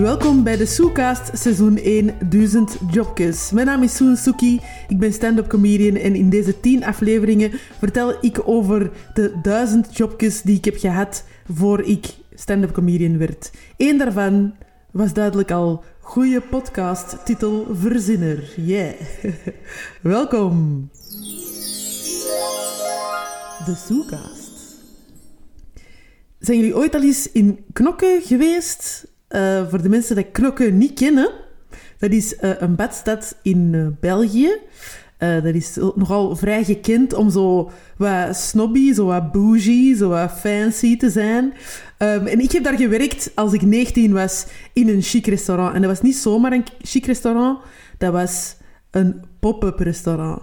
Welkom bij de Soecast seizoen 1 1000 Jobjes. Mijn naam is Soen Suki, ik ben stand-up comedian en in deze 10 afleveringen vertel ik over de 1000 jobjes die ik heb gehad voor ik stand-up comedian werd. Eén daarvan was duidelijk al goede podcast, titel Verzinner. Yeah. welkom. De Soecast. Zijn jullie ooit al eens in Knokke geweest? Uh, voor de mensen die Knokke niet kennen, dat is uh, een badstad in uh, België. dat is nogal vrij gekend om zo wat snobby, zo wat bougie, zo wat fancy te zijn. Um, en ik heb daar gewerkt als ik 19 was in een chic restaurant. En dat was niet zomaar een chic restaurant, dat was een pop-up restaurant.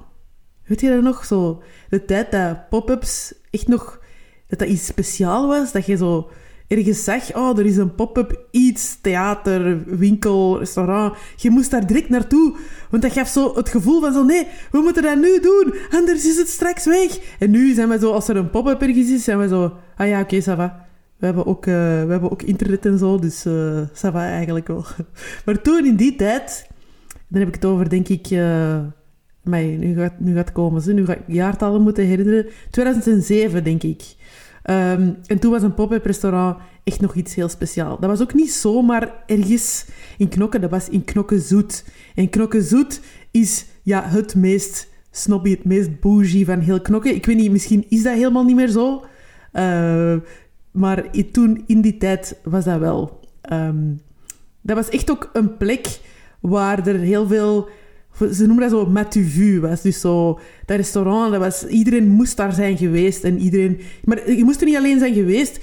Weet je dat nog? Zo, de tijd dat pop-ups echt nog dat dat iets speciaal was. Dat je zo ergens zag, oh, er is een pop-up iets, theater, winkel, restaurant. Je moest daar direct naartoe. Want dat gaf zo het gevoel van zo, nee, we moeten dat nu doen, anders is het straks weg. En nu zijn we zo, als er een pop-up ergens is, zijn we zo, ah ja, oké, okay, va. We hebben, ook, uh, we hebben ook internet en zo, dus uh, ça va eigenlijk wel. Maar toen, in die tijd, dan heb ik het over, denk ik... Uh, maar nu gaat, nu gaat komen. Nu ga ik jaartallen moeten herinneren. 2007, denk ik. Um, en toen was een pop-up restaurant echt nog iets heel speciaal. Dat was ook niet zomaar ergens in Knokken, dat was in Knokken Zoet. En Knokken Zoet is ja, het meest snobby, het meest bougie van heel Knokken. Ik weet niet, misschien is dat helemaal niet meer zo. Uh, maar toen, in die tijd, was dat wel. Um, dat was echt ook een plek waar er heel veel ze noemen dat zo Matuvu. Was dus zo, dat restaurant, dat was, iedereen moest daar zijn geweest. En iedereen, maar je moest er niet alleen zijn geweest,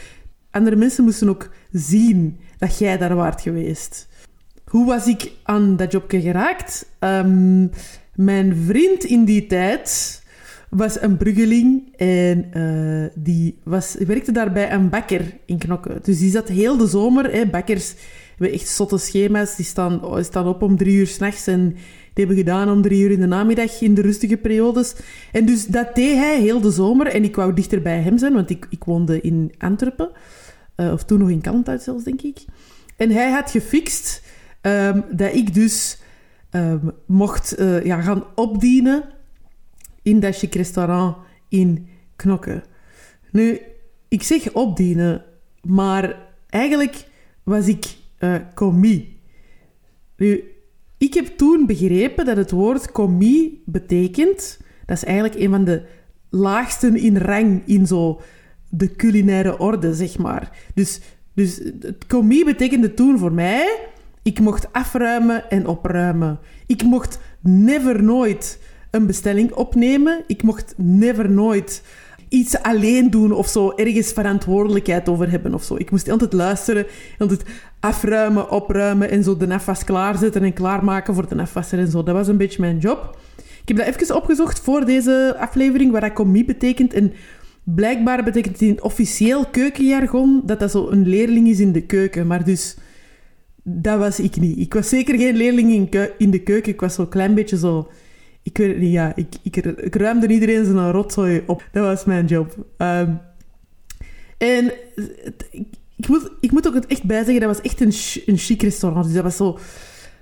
andere mensen moesten ook zien dat jij daar waart geweest. Hoe was ik aan dat jobje geraakt? Um, mijn vriend in die tijd was een bruggeling en uh, die was, werkte daar bij een bakker in Knokke. Dus die zat heel de zomer, hè, bakkers hebben echt zotte schema's, die staan, oh, staan op om drie uur s'nachts en die hebben gedaan om drie uur in de namiddag in de rustige periodes. En dus dat deed hij heel de zomer. En ik wou dichter bij hem zijn, want ik, ik woonde in Antwerpen. Uh, of toen nog in Kalmthout zelfs, denk ik. En hij had gefixt um, dat ik dus um, mocht uh, ja, gaan opdienen in dat chic restaurant in Knokke. Nu, ik zeg opdienen, maar eigenlijk was ik uh, commis. Nu, ik heb toen begrepen dat het woord commis betekent... Dat is eigenlijk een van de laagsten in rang in zo de culinaire orde, zeg maar. Dus, dus het commis betekende toen voor mij... Ik mocht afruimen en opruimen. Ik mocht never nooit een bestelling opnemen. Ik mocht never nooit iets alleen doen of zo, ergens verantwoordelijkheid over hebben of zo. Ik moest altijd luisteren, altijd afruimen, opruimen en zo de afwas klaarzetten en klaarmaken voor de afwasser en zo. Dat was een beetje mijn job. Ik heb dat even opgezocht voor deze aflevering, wat dat commis betekent. En blijkbaar betekent het in officieel keukenjargon dat dat zo een leerling is in de keuken. Maar dus, dat was ik niet. Ik was zeker geen leerling in, in de keuken. Ik was zo'n klein beetje zo ik ja. Ik, ik, ik ruimde iedereen zijn rotzooi op. Dat was mijn job. Um, en ik, moet, ik moet ook het echt bijzeggen, dat was echt een, een chic restaurant. Dus dat was zo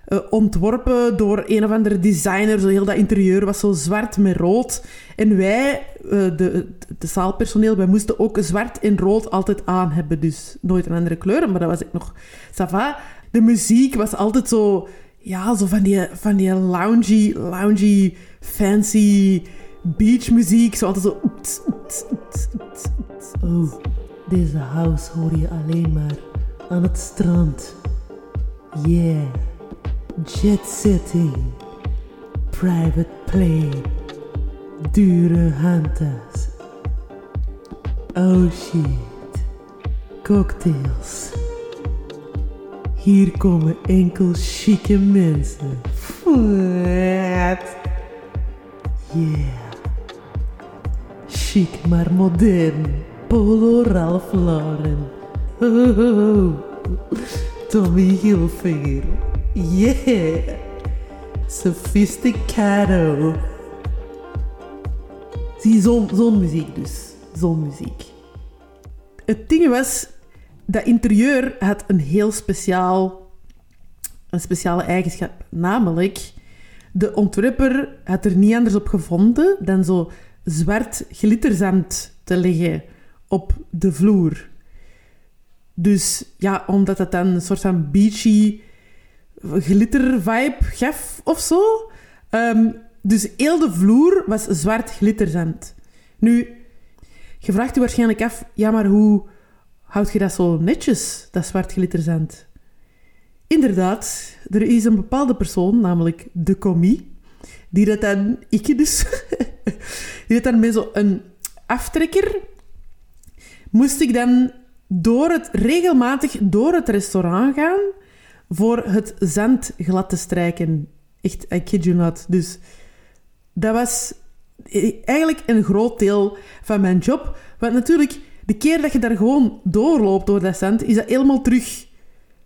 uh, ontworpen door een of andere designer. Zo heel dat interieur was zo zwart met rood. En wij, uh, de, de zaalpersoneel, wij moesten ook zwart en rood altijd aan hebben. Dus nooit een andere kleur, maar dat was ik nog... Ça De muziek was altijd zo ja, zo van die, van die loungy, loungy, fancy beachmuziek. Zo altijd zo... Oh, deze house hoor je alleen maar aan het strand. Yeah, jet setting, private play, dure handtas. Oh shit, cocktails. Hier komen enkel chique mensen. What? Yeah. Chic maar modern. Polo Ralph Lauren. Oh, Tommy Hilfiger. Yeah. Sophisticado. Zie, zo'n zo muziek dus. Zo'n muziek. Het ding was, dat interieur had een heel speciaal een speciale eigenschap. Namelijk, de ontwerper had er niet anders op gevonden dan zo zwart glitterzand te leggen op de vloer. Dus ja, omdat het dan een soort van beachy glitter vibe gaf of zo. Ehm, dus heel de vloer was zwart glitterzand. Nu, je vraagt je waarschijnlijk af, ja, maar hoe houd je dat zo netjes, dat zwart glitterzand? Inderdaad, er is een bepaalde persoon, namelijk de commie, die dat dan, ik dus, die dat dan met zo'n aftrekker, moest ik dan door het, regelmatig door het restaurant gaan voor het zand glad te strijken. Echt, I kid you not. Dus dat was eigenlijk een groot deel van mijn job. Want natuurlijk, de keer dat je daar gewoon doorloopt door dat zand, is dat helemaal terug...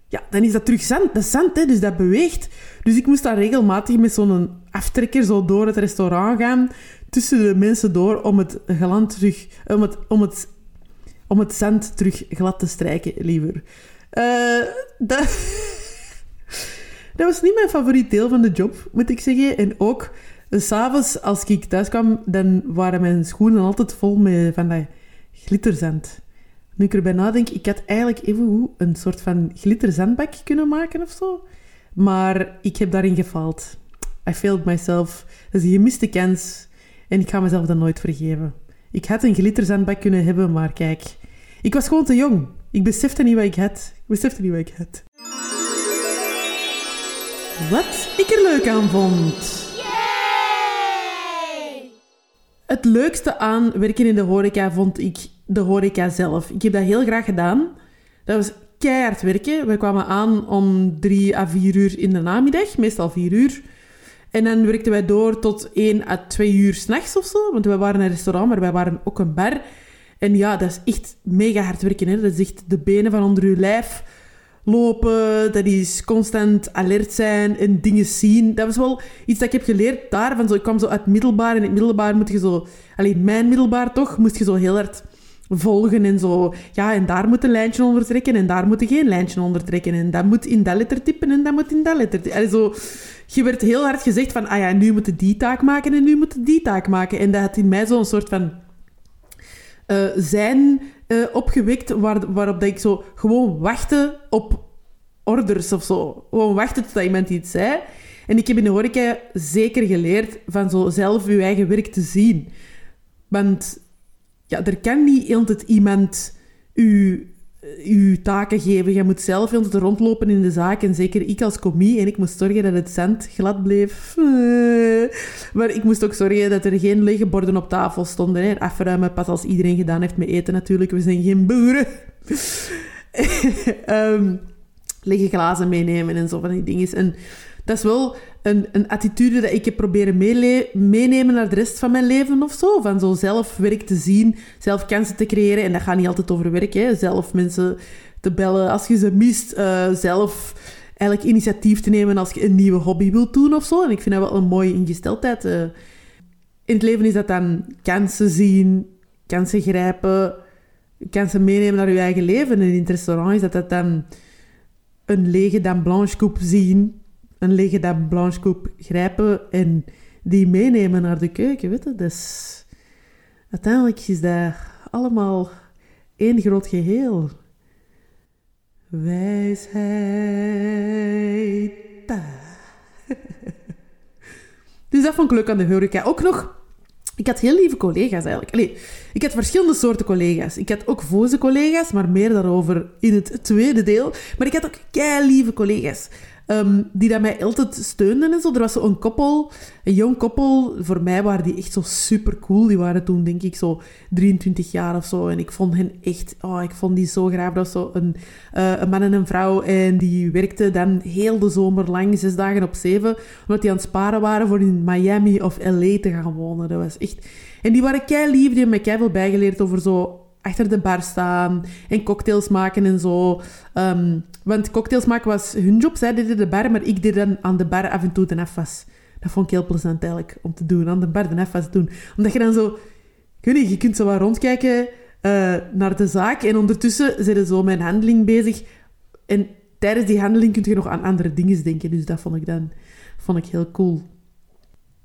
Ja, dan is dat terug zand. Dat zand, hè, dus dat beweegt. Dus ik moest daar regelmatig met zo'n aftrekker zo door het restaurant gaan, tussen de mensen door, om het geland terug... Om het, om het, om het zand terug glad te strijken, liever. Uh, dat... dat was niet mijn favoriet deel van de job, moet ik zeggen. En ook dus s'avonds, als ik thuis kwam, dan waren mijn schoenen altijd vol met van dat glitterzand. Nu ik erbij nadenk, ik had eigenlijk even een soort van glitterzandbak kunnen maken of zo. Maar ik heb daarin gefaald. I failed myself. Dat is een gemiste kans. En ik ga mezelf dat nooit vergeven. Ik had een glitterzandbak kunnen hebben, maar kijk. Ik was gewoon te jong. Ik besefte niet wat ik had. Ik besefte niet wat ik had. Wat ik er leuk aan vond. Het leukste aan werken in de horeca vond ik de horeca zelf. Ik heb dat heel graag gedaan. Dat was keihard werken. We kwamen aan om drie à vier uur in de namiddag, meestal vier uur. En dan werkten wij door tot één à twee uur s'nachts of zo. Want wij waren een restaurant, maar wij waren ook een bar. En ja, dat is echt mega hard werken. Hè? Dat is echt de benen van onder je lijf lopen, dat is constant alert zijn en dingen zien. Dat was wel iets dat ik heb geleerd daar. Van zo, ik kwam zo uit middelbaar en in het middelbaar moet je zo... Alleen mijn middelbaar toch, moest je zo heel hard volgen en zo. Ja, en daar moet een lijntje onder trekken en daar moet je geen lijntje onder trekken. En dat moet in dat letter typen en dat moet in dat letter typen. zo, je werd heel hard gezegd van, ah ja, nu moet je die taak maken en nu moet je die taak maken. En dat had in mij zo'n soort van uh, zijn uh, opgewekt waar, waarop dat ik zo gewoon wachtte op orders of zo. Gewoon wachten tot iemand iets zei. En ik heb in de horeca zeker geleerd van zo zelf je eigen werk te zien. Want ja, er kan niet altijd iemand u uw taken geven. Je moet zelf heel rondlopen in de zaak. En zeker ik als commis. En ik moest zorgen dat het zand glad bleef. Maar ik moest ook zorgen dat er geen lege borden op tafel stonden. Hè. Afruimen pas als iedereen gedaan heeft met eten natuurlijk. We zijn geen boeren. um, lege glazen meenemen en zo van die dingen. En dat is wel een, een attitude dat ik heb proberen meenemen naar de rest van mijn leven of zo. Van zo zelf werk te zien, zelf kansen te creëren. En dat gaat niet altijd over werk, hè. Zelf mensen te bellen als je ze mist. Uh, zelf eigenlijk initiatief te nemen als je een nieuwe hobby wilt doen of zo. En ik vind dat wel een mooie ingesteldheid. Uh, in het leven is dat dan kansen zien, kansen grijpen, kansen meenemen naar je eigen leven. En in het restaurant is dat dat dan een lege Dame Blanche coupe zien een lege Dame Blanche coupe grijpen en die meenemen naar de keuken, weet je. Dus uiteindelijk is dat allemaal één groot geheel. Wijsheid. dus dat vond ik leuk aan de horeca. Ook nog ik had heel lieve collega's eigenlijk. Allee, ik had verschillende soorten collega's. Ik had ook voze collega's, maar meer daarover in het tweede deel. Maar ik had ook kei lieve collega's. Um, die dat mij altijd steunden en zo. Er was zo'n koppel, een jong koppel. Voor mij waren die echt zo super cool. Die waren toen, denk ik, zo 23 jaar of zo. En ik vond hen echt... Oh, ik vond die zo graag. Dat was zo een, uh, een man en een vrouw. En die werkten dan heel de zomer lang, zes dagen op zeven. Omdat die aan het sparen waren voor in Miami of L.A. te gaan wonen. Dat was echt... En die waren kei lief. Die hebben me kei veel bijgeleerd over zo achter de bar staan en cocktails maken en zo. Um, want cocktails maken was hun job. Zij deden de bar, maar ik deed dan aan de bar af en toe de afwas. Dat vond ik heel plezant eigenlijk, om te doen. Aan de bar de afwas doen. Omdat je dan zo... Ik je kunt zo wat rondkijken uh, naar de zaak. En ondertussen ze zo mijn handeling bezig. En tijdens die handeling kun je nog aan andere dingen denken. Dus dat vond ik dan vond ik heel cool.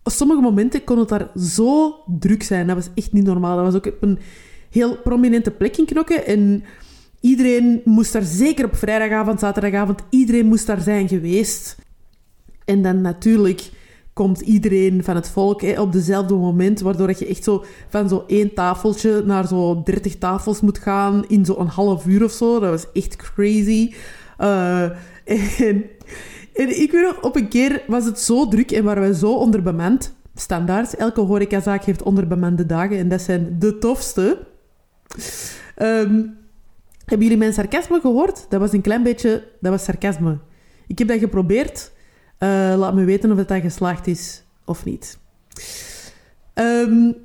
Op sommige momenten kon het daar zo druk zijn. Dat was echt niet normaal. Dat was ook op een heel prominente plek in Knokken. En iedereen moest daar, zeker op vrijdagavond, zaterdagavond, iedereen moest daar zijn geweest. En dan natuurlijk komt iedereen van het volk op dezelfde moment, waardoor je echt zo van zo één tafeltje naar zo dertig tafels moet gaan in zo'n half uur of zo. Dat was echt crazy. En, en ik weet nog, op een keer was het zo druk en waren we zo onderbemand. Standaard, elke horecazaak heeft onderbemande dagen en dat zijn de tofste. Um, hebben jullie mijn sarcasme gehoord? Dat was een klein beetje... Dat was sarcasme. Ik heb dat geprobeerd. Uh, laat me weten of dat geslaagd is of niet. Um,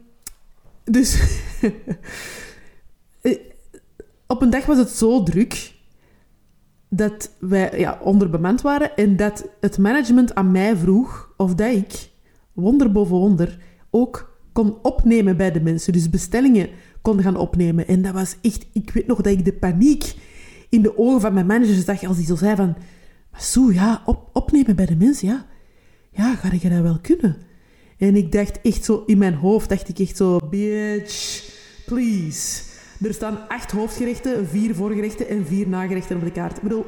dus... Eh, op een dag was het zo druk dat wij ja, onderbemand waren en dat het management aan mij vroeg of dat ik, wonder boven wonder, ook kon opnemen bij de mensen. Dus bestellingen kon gaan opnemen. En dat was echt... Ik weet nog dat ik de paniek in de ogen van mijn manager zag als die zo zei van... Maar ja, op, opnemen bij de mensen, ja. Ja, ga ik dat wel kunnen? En ik dacht echt zo... In mijn hoofd dacht ik echt zo... Bitch, please. Er staan acht hoofdgerechten, vier voorgerechten en vier nagerechten op de kaart. Ik bedoel...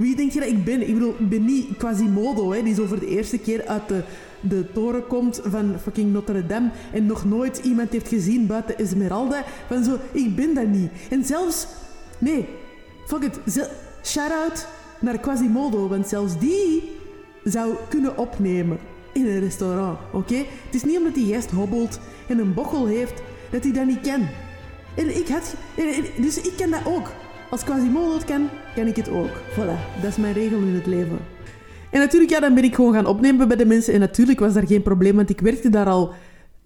Wie denk je dat ik ben? Ik bedoel, ik ben niet Quasimodo, hè, die zo voor de eerste keer uit de, de toren komt van fucking Notre Dame en nog nooit iemand heeft gezien buiten Esmeralda. Van zo, ik ben dat niet. En zelfs, nee, fuck it, shout-out naar Quasimodo, want zelfs die zou kunnen opnemen in een restaurant, oké? Het is niet omdat die gast hobbelt en een bochel heeft, dat hij dat niet kan. En ik had... Dus ik ken dat ook. Als Quasimodo het kan, kan ik het ook. Voilà, dat is mijn regel in het leven. En natuurlijk, ja, dan ben ik gewoon gaan opnemen bij de mensen. En natuurlijk was daar geen probleem, want ik werkte daar al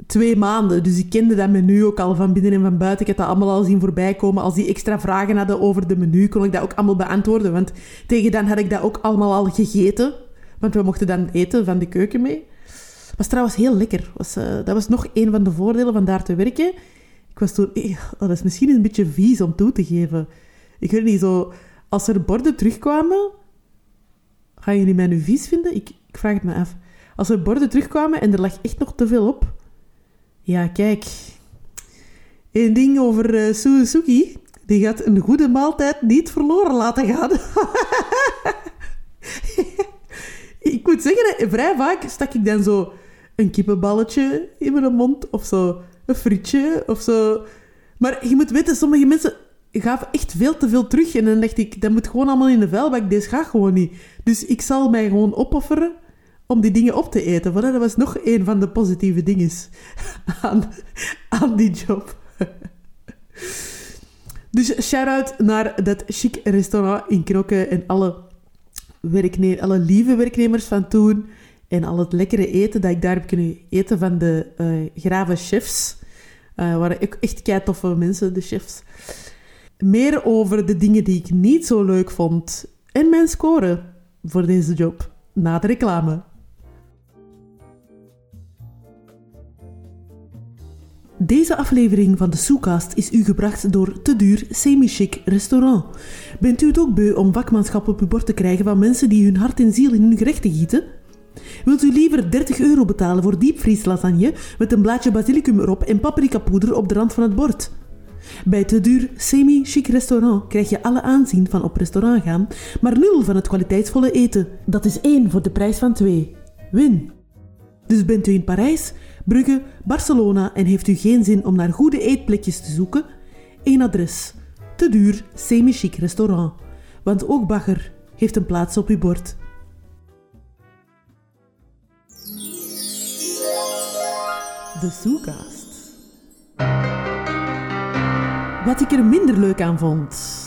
twee maanden. Dus ik kende dat menu ook al van binnen en van buiten. Ik had dat allemaal al zien voorbij komen. Als die extra vragen hadden over de menu, kon ik dat ook allemaal beantwoorden. Want tegen dan had ik dat ook allemaal al gegeten. Want we mochten dan eten van de keuken mee. Was trouwens heel lekker. Was, uh, dat was nog een van de voordelen van daar te werken. Ik was toen... Eh, dat is misschien een beetje vies om toe te geven. Ik weet niet, zo... Als er borden terugkwamen... Gaan jullie mij nu vies vinden? Ik, ik vraag het me af. Als er borden terugkwamen en er lag echt nog te veel op... Ja, kijk. Een ding over uh, Suzuki. Die gaat een goede maaltijd niet verloren laten gaan. ik moet zeggen, vrij vaak stak ik dan zo een kippenballetje in mijn mond. Of zo een frietje. Of zo. Maar je moet weten, sommige mensen gaven echt veel te veel terug. En dan dacht ik, dat moet gewoon allemaal in de vuilbak. Deze gaat gewoon niet. Dus ik zal mij gewoon opofferen om die dingen op te eten. Voilà, dat was nog een van de positieve dingen aan, aan die job. Dus shout-out naar dat chic restaurant in Knokke en alle, werkne alle lieve werknemers van toen. En al het lekkere eten dat ik daar heb kunnen eten van de uh, grave chefs. Uh, waren echt kei toffe mensen, de chefs. Meer over de dingen die ik niet zo leuk vond en mijn score voor deze job na de reclame. Deze aflevering van de Soekast is u gebracht door Te Duur Semi-Chic Restaurant. Bent u het ook beu om vakmanschap op uw bord te krijgen van mensen die hun hart en ziel in hun gerechten gieten? Wilt u liever 30 euro betalen voor diepvrieslasagne met een blaadje basilicum erop en paprikapoeder op de rand van het bord? Bij Te Duur Semi-Chic Restaurant krijg je alle aanzien van op restaurant gaan, maar nul van het kwaliteitsvolle eten. Dat is één voor de prijs van twee. Win! Dus bent u in Parijs, Brugge, Barcelona en heeft u geen zin om naar goede eetplekjes te zoeken? Eén adres. Te duur semi-chic restaurant. Want ook bagger heeft een plaats op uw bord. De Soekast. Wat ik er minder leuk aan vond.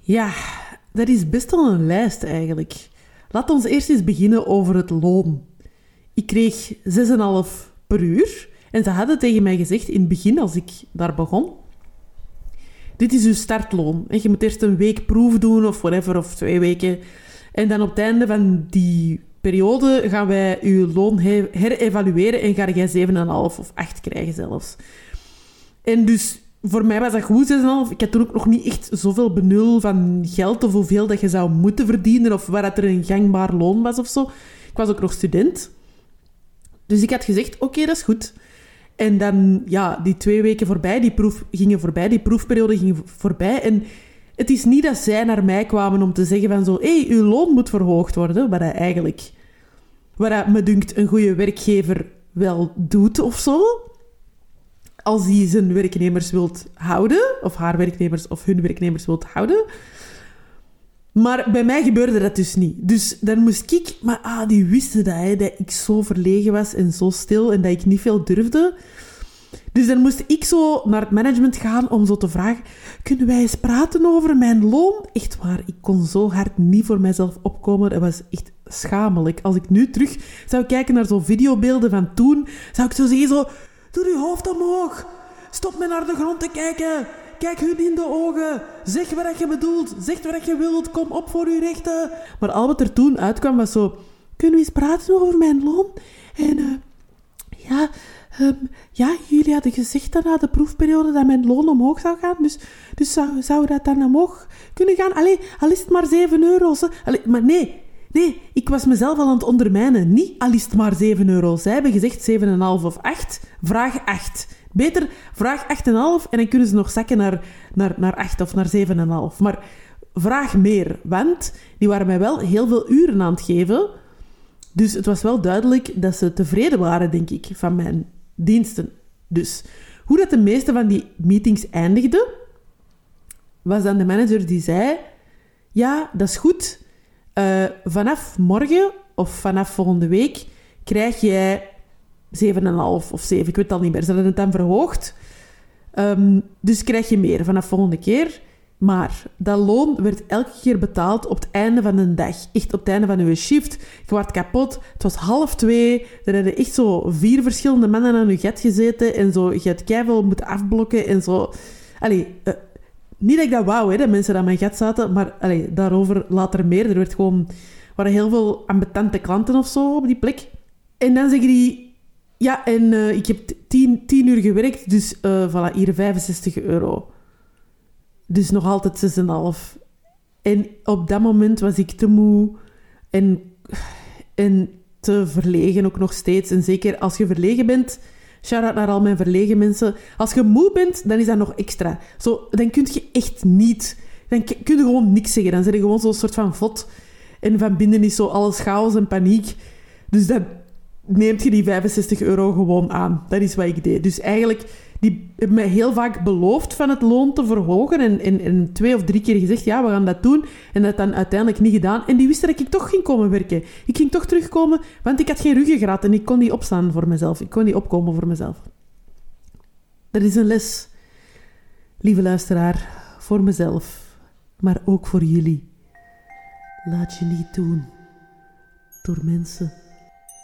Ja, dat is best wel een lijst eigenlijk. Laat ons eerst eens beginnen over het loon. Ik kreeg 6,5 per uur. En ze hadden tegen mij gezegd in het begin, als ik daar begon... Dit is uw startloon. Je moet eerst een week proef doen of whatever, of twee weken. En dan op het einde van die periode gaan wij uw loon herevalueren en ga jij 7,5 of 8 krijgen zelfs. En dus voor mij was dat goed 6,5. Ik had toen ook nog niet echt zoveel benul van geld of hoeveel dat je zou moeten verdienen of waar dat er een gangbaar loon was of zo. Ik was ook nog student. Dus ik had gezegd, oké, dat is goed. En dan, ja, die twee weken voorbij, die proef gingen voorbij, die proefperiode ging voorbij. En het is niet dat zij naar mij kwamen om te zeggen van zo, hey, uw loon moet verhoogd worden, wat hij eigenlijk, wat hij, me dunkt, een goede werkgever wel doet of zo. Als hij zijn werknemers wilt houden, of haar werknemers of hun werknemers wilt houden. Maar bij mij gebeurde dat dus niet. Dus dan moest ik... Maar ah, die wisten dat, hè, dat ik zo verlegen was en zo stil en dat ik niet veel durfde. Dus dan moest ik zo naar het management gaan om zo te vragen... Kunnen wij eens praten over mijn loon? Echt waar, ik kon zo hard niet voor mezelf opkomen. Dat was echt schamelijk. Als ik nu terug zou kijken naar zo'n videobeelden van toen... Zou ik zo zeggen zo... Doe je hoofd omhoog. Stop met naar de grond te kijken. Kijk hun in de ogen. Zeg wat je bedoelt. Zeg wat je wilt. Kom op voor uw rechten. Maar al wat er toen uitkwam was zo... Kunnen we eens praten over mijn loon? En uh, ja... Um, ja, jullie hadden gezegd dat na de proefperiode dat mijn loon omhoog zou gaan. Dus, dus zou, zou dat dan omhoog kunnen gaan? Allee, al is het maar 7 euro. Allee, maar nee, nee, ik was mezelf al aan het ondermijnen. Niet al is het maar 7 euro. Zij hebben gezegd 7,5 of 8. Vraag 8. Beter vraag 8,5 en dan kunnen ze nog zakken naar, naar, naar 8 of naar 7,5. Maar vraag meer, want die waren mij wel heel veel uren aan het geven. Dus het was wel duidelijk dat ze tevreden waren, denk ik, van mijn diensten. Dus hoe dat de meeste van die meetings eindigden, was dan de manager die zei: Ja, dat is goed. Uh, vanaf morgen of vanaf volgende week krijg jij 7,5 of 7, ik weet het al niet meer. Ze hadden het dan verhoogd. Um, dus krijg je meer vanaf volgende keer. Maar dat loon werd elke keer betaald op het einde van de dag. Echt op het einde van uw shift. Je werd kapot. Het was half twee. Er hadden echt zo vier verschillende mannen aan je gat gezeten. En zo, je had keihard moeten afblokken en zo. Allee, uh, niet dat ik dat wou, hè, dat mensen aan mijn gat zaten. Maar allee, daarover later meer. Er werd gewoon, waren heel veel ambetante klanten of zo op die plek. En dan zeggen die... Ja, en uh, ik heb tien, tien uur gewerkt, dus uh, voilà, hier 65 euro. Dus nog altijd 6,5. En op dat moment was ik te moe en, en te verlegen ook nog steeds. En zeker als je verlegen bent, shout-out naar al mijn verlegen mensen. Als je moe bent, dan is dat nog extra. Zo, dan kun je echt niet... Dan kun je gewoon niks zeggen. Dan zit je gewoon zo'n soort van vod. En van binnen is zo alles chaos en paniek. Dus dan neemt je die 65 euro gewoon aan. Dat is wat ik deed. Dus eigenlijk die hebben mij heel vaak beloofd van het loon te verhogen. En, en, en, twee of drie keer gezegd, ja, we gaan dat doen. En dat dan uiteindelijk niet gedaan. En die wisten dat ik toch ging komen werken. Ik ging toch terugkomen, want ik had geen ruggengraat en ik kon niet opstaan voor mezelf. Ik kon niet opkomen voor mezelf. Dat is een les, lieve luisteraar, voor mezelf, maar ook voor jullie. Laat je niet doen door mensen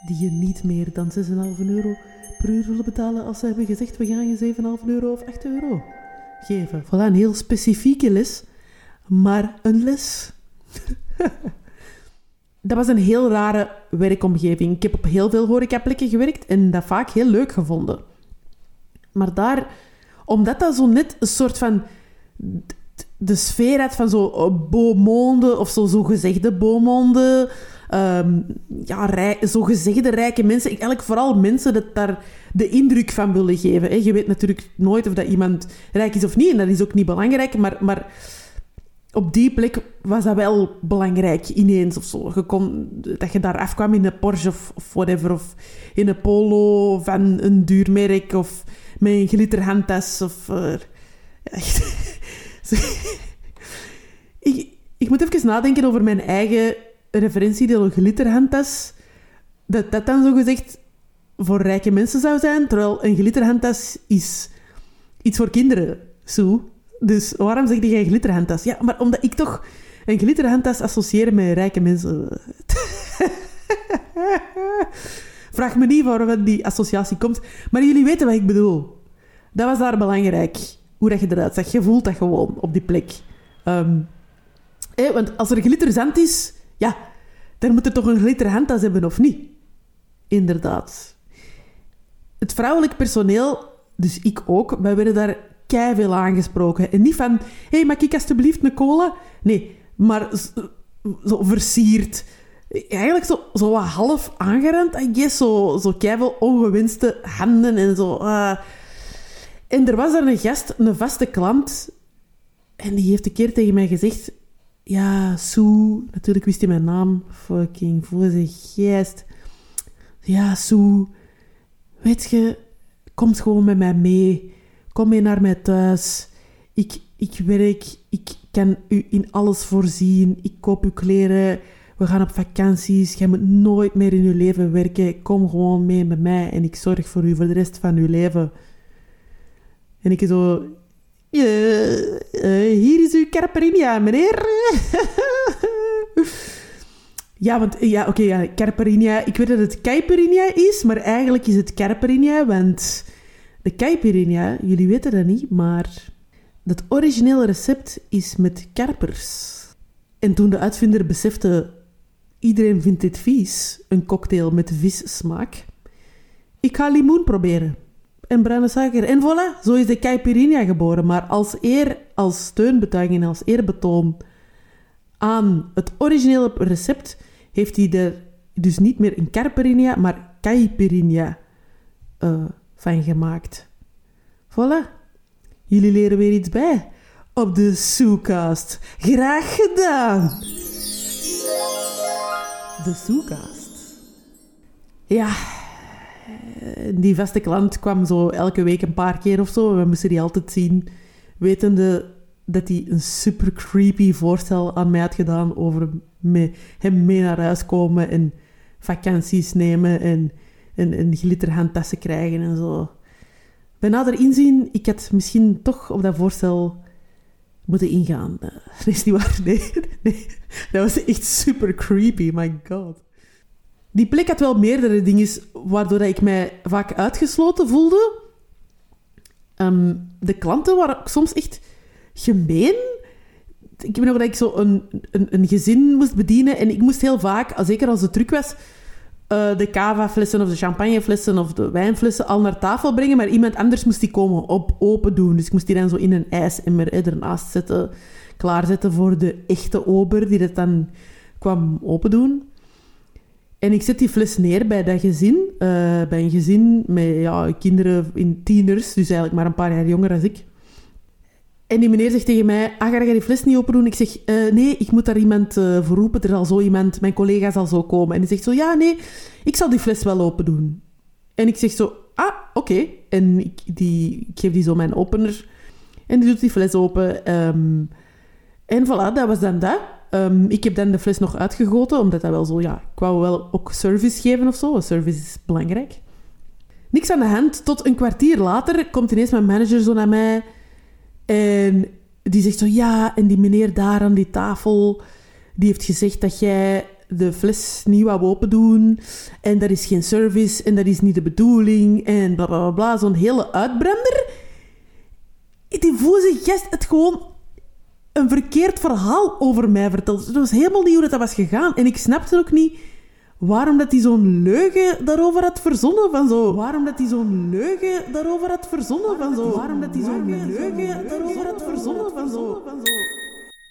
die je niet meer dan 6,5 euro per uur willen betalen als ze hebben gezegd we gaan je 7,5 euro of 8 euro geven. Voilà, een heel specifieke les, maar een les. dat was een heel rare werkomgeving. Ik heb op heel veel horecaplekken gewerkt en dat vaak heel leuk gevonden. Maar daar, omdat dat zo net een soort van de sfeer had van zo eh, beaumonde of zo, zo gezegde beaumonde um, ja, rij, zo gezegde rijke mensen. Eigenlijk vooral mensen dat daar de indruk van willen geven. Hè. Je weet natuurlijk nooit of dat iemand rijk is of niet. En dat is ook niet belangrijk. Maar, maar op die plek was dat wel belangrijk ineens of zo. Kon, dat je daar afkwam in een Porsche of, of whatever. Of in een polo van een duur merk. Of met een glitterhandtas. Of... Uh, echt... ik, ik moet even nadenken over mijn eigen referentie die glitterhandtas, dat dat dan zo gezegd voor rijke mensen zou zijn, terwijl een glitterhandtas is iets voor kinderen, zo. Dus waarom zeg jij glitterhandtas? Ja, maar omdat ik toch een glitterhandtas associeer met rijke mensen. Vraag me niet waarom die associatie komt, maar jullie weten wat ik bedoel. Dat was daar belangrijk, hoe dat je eruit zag. Je voelt dat gewoon op die plek. Um, want als er glitterzand is, ja, dan moet er toch een glitterhandtas hebben, of niet? Inderdaad. Het vrouwelijk personeel, dus ik ook, wij werden daar kei veel aangesproken. En niet van, hé, hey, mag ik alsjeblieft een cola? Nee, maar zo versierd. Eigenlijk zo, zo wat half aangerend, I guess. Zo, zo keiveel ongewenste handen en zo. Uh. En er was er een gast, een vaste klant. En die heeft een keer tegen mij gezegd... Ja, Sue... Natuurlijk wist hij mijn naam. Fucking voor zijn geest. Ja, Sue... Weet je... Kom gewoon met mij mee. Kom mee naar mij thuis. Ik, ik werk. Ik kan u in alles voorzien. Ik koop uw kleren. We gaan op vakanties. Jij moet nooit meer in uw leven werken. Kom gewoon mee met mij en ik zorg voor u voor de rest van uw leven. En ik zo... Uh, hier is uw caipirinha, meneer. ja, want... Ja, oké, ja, caipirinha. Ik weet dat het caipirinha is, maar eigenlijk is het caipirinha, want... De caipirinha, jullie weten dat niet, maar... Het originele recept is met karpers. En toen de uitvinder besefte... Iedereen vindt dit vies, een cocktail met vissmaak. Ik ga limoen proberen en bruine suiker. En voilà, zo is de caipirinha geboren. Maar als eer, als steunbetuiging en als eerbetoon aan het originele recept heeft hij er dus niet meer een caipirinha, maar caipirinha uh, van gemaakt. Voilà. Jullie leren weer iets bij op de Soecast. Graag gedaan! De Soecast. Ja, eh, die vaste klant kwam zo elke week een paar keer of zo. We moesten die altijd zien, wetende dat hij een super creepy voorstel aan mij had gedaan over met hem mee naar huis komen en vakanties nemen en, en, en glitterhandtassen krijgen en zo. Bij nader inzien, ik had misschien toch op dat voorstel moeten ingaan. Dat is niet waar, nee, nee. Dat was echt super creepy, my god. Die plek had wel meerdere dingen waardoor ik mij vaak uitgesloten voelde. Ehm, de klanten waren soms echt gemeen. Ik weet nog dat ik zo een, een, een, gezin moest bedienen en ik moest heel vaak, zeker als het druk was, uh, de cava-flessen of de champagneflessen of de wijnflessen al naar tafel brengen, maar iemand anders moest die komen op open doen. Dus ik moest die dan zo in een ijsemmer ernaast zetten, klaarzetten voor de echte ober die dat dan kwam open doen. En ik zet die fles neer bij dat gezin. Uh, bij een gezin met ja, kinderen in tieners, dus eigenlijk maar een paar jaar jonger dan ik. En die meneer zegt tegen mij, ah, ga je die fles niet open doen? Ik zeg, uh, nee, ik moet daar iemand uh, voor roepen. Er zal zo iemand, mijn collega zal zo komen. En die zegt zo, ja, nee, ik zal die fles wel open doen. En ik zeg zo, ah, oké. En ik, die, geef die zo mijn opener. En die doet die fles open. Um, en voilà, dat was dan dat. Um, ik heb dan de fles nog uitgegoten, omdat dat wel zo, ja, ik wou wel ook service geven of zo. Service is belangrijk. Niks aan de hand. Tot een kwartier later komt ineens mijn manager zo naar mij. En die zegt zo, ja, en die meneer daar aan die tafel, die heeft gezegd dat jij de fles niet wou open doen. En dat is geen service en dat is niet de bedoeling. En bla bla bla. Zo'n hele uitbrander. Die voelde gest het gewoon een verkeerd verhaal over mij verteld. Het was helemaal niet hoe dat was gegaan. En ik snapte ook niet waarom dat hij zo'n leugen daarover had verzonnen van zo. Waarom dat hij zo'n leugen daarover had verzonnen van zo. Waarom dat hij zo'n leugen daarover had verzonnen van zo.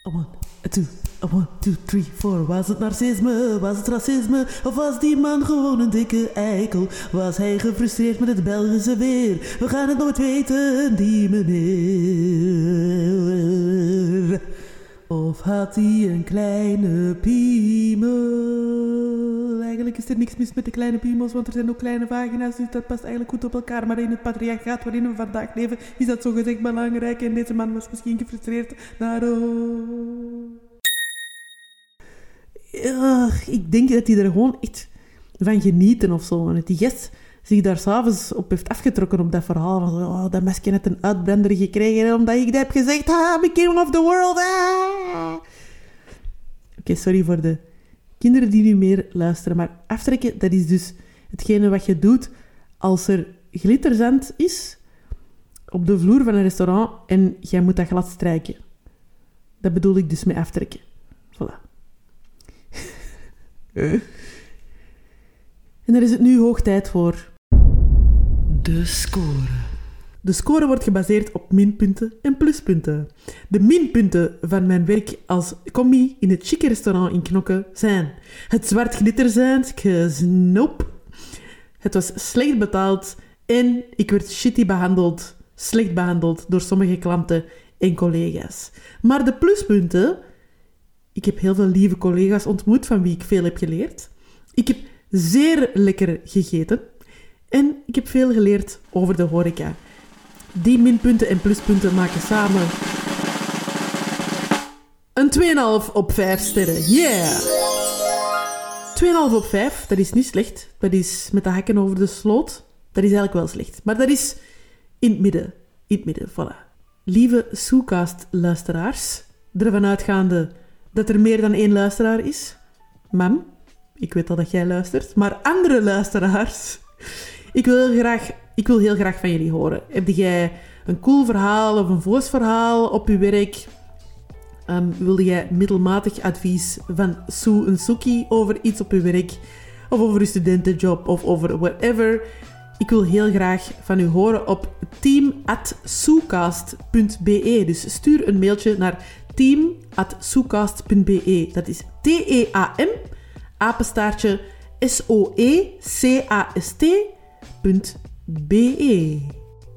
One, two, one, two, three, four. Was het narcisme? Was het racisme? Of was die man gewoon een dikke eikel? Was hij gefrustreerd met het Belgische weer? We gaan het nooit weten, die meneer. Of had hij een kleine piemel? Eigenlijk is er niks mis met de kleine piemels, want er zijn ook kleine vagina's, dus dat past eigenlijk goed op elkaar. Maar in het patriarchaat waarin we vandaag leven, is dat zogezegd belangrijk. En deze man was misschien gefrustreerd. Daarom. Ik denk dat hij er gewoon echt van genieten of zo. En dat die gast zich daar s'avonds op heeft afgetrokken op dat verhaal. Van, oh, dat mesje net een uitbrander gekregen omdat ik dat heb gezegd. Ah, I'm king of the world. Oké, sorry voor de kinderen die nu meer luisteren. Maar aftrekken, dat is dus hetgene wat je doet als er glitterzand is op de vloer van een restaurant en jij moet dat glad strijken. Dat bedoel ik dus met aftrekken. Voilà. En daar is het nu hoog tijd voor de score. De score wordt gebaseerd op minpunten en pluspunten. De minpunten van mijn werk als commie in het chique restaurant in Knokke zijn het zwart glitterzijnd, gesnoop. Het was slecht betaald en ik werd shitty behandeld, slecht behandeld door sommige klanten en collega's. Maar de pluspunten... Ik heb heel veel lieve collega's ontmoet van wie ik veel heb geleerd. Ik heb zeer lekker gegeten. En ik heb veel geleerd over de horeca. Die minpunten en pluspunten maken samen een 2,5 op 5 sterren. Yeah! 2,5 op 5, dat is niet slecht. Dat is met de hakken over de sloot. Dat is eigenlijk wel slecht. Maar dat is in het midden. In het midden, voilà. Lieve Soecast-luisteraars, ervan uitgaande dat er meer dan één luisteraar is. Mam, ik weet al dat jij luistert. Maar andere luisteraars, ik wil heel graag, ik wil heel graag van jullie horen. Heb jij een cool verhaal of een voos verhaal op je werk? Um, wilde jij middelmatig advies van Sue en Suki over iets op je werk? Of over je studentenjob of over whatever? Ik wil heel graag van u horen op team.soecast.be. Dus stuur een mailtje naar team.soecast.be. Dat is T-E-A-M, apenstaartje S-O-E-C-A-S-T.be.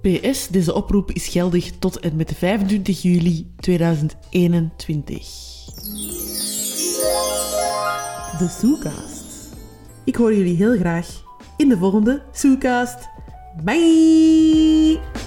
PS, deze oproep is geldig tot en met 25 juli 2021. De Soecast. Ik hoor jullie heel graag in de volgende Soecast. Bye!